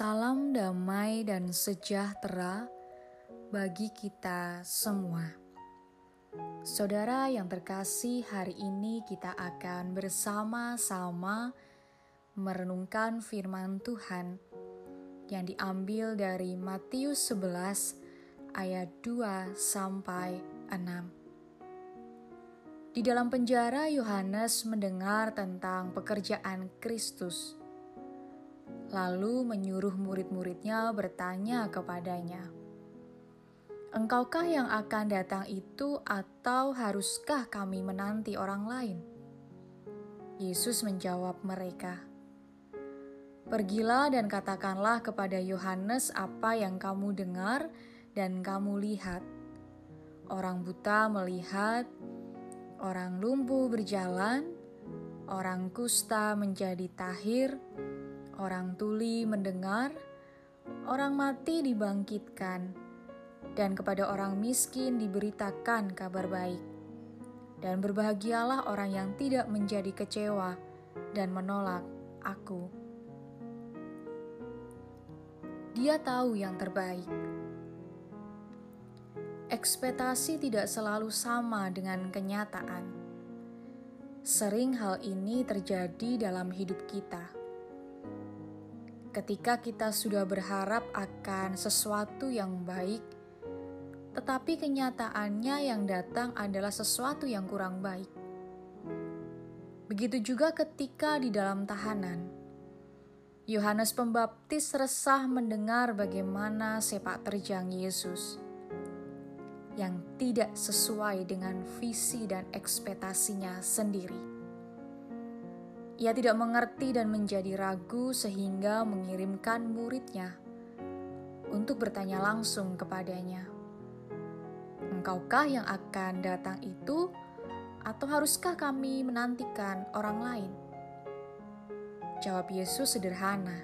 Salam damai dan sejahtera bagi kita semua. Saudara yang terkasih, hari ini kita akan bersama-sama merenungkan firman Tuhan yang diambil dari Matius 11 ayat 2 sampai 6. Di dalam penjara Yohanes mendengar tentang pekerjaan Kristus lalu menyuruh murid-muridnya bertanya kepadanya, "Engkaukah yang akan datang itu, atau haruskah kami menanti orang lain?" Yesus menjawab mereka, "Pergilah dan katakanlah kepada Yohanes apa yang kamu dengar dan kamu lihat: orang buta melihat, orang lumpuh berjalan, orang kusta menjadi tahir." Orang tuli mendengar, orang mati dibangkitkan, dan kepada orang miskin diberitakan kabar baik. Dan berbahagialah orang yang tidak menjadi kecewa dan menolak aku. Dia tahu yang terbaik. Ekspektasi tidak selalu sama dengan kenyataan. Sering hal ini terjadi dalam hidup kita ketika kita sudah berharap akan sesuatu yang baik, tetapi kenyataannya yang datang adalah sesuatu yang kurang baik. Begitu juga ketika di dalam tahanan. Yohanes Pembaptis resah mendengar bagaimana sepak terjang Yesus yang tidak sesuai dengan visi dan ekspektasinya sendiri. Ia tidak mengerti dan menjadi ragu sehingga mengirimkan muridnya untuk bertanya langsung kepadanya. Engkaukah yang akan datang itu atau haruskah kami menantikan orang lain? Jawab Yesus sederhana.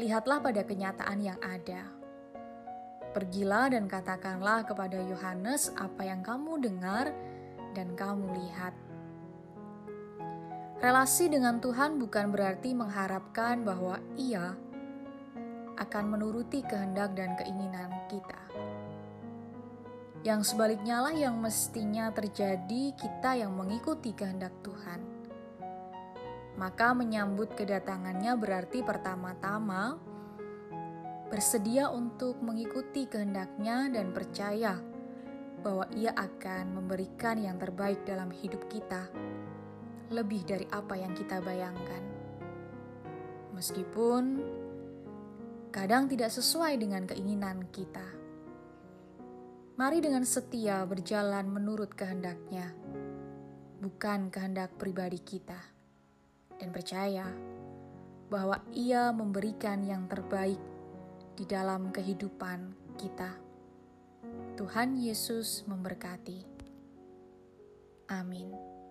Lihatlah pada kenyataan yang ada. Pergilah dan katakanlah kepada Yohanes apa yang kamu dengar dan kamu lihat Relasi dengan Tuhan bukan berarti mengharapkan bahwa Ia akan menuruti kehendak dan keinginan kita. Yang sebaliknya lah yang mestinya terjadi kita yang mengikuti kehendak Tuhan. Maka menyambut kedatangannya berarti pertama-tama bersedia untuk mengikuti kehendaknya dan percaya bahwa ia akan memberikan yang terbaik dalam hidup kita lebih dari apa yang kita bayangkan. Meskipun kadang tidak sesuai dengan keinginan kita. Mari dengan setia berjalan menurut kehendaknya, bukan kehendak pribadi kita. Dan percaya bahwa ia memberikan yang terbaik di dalam kehidupan kita. Tuhan Yesus memberkati. Amin.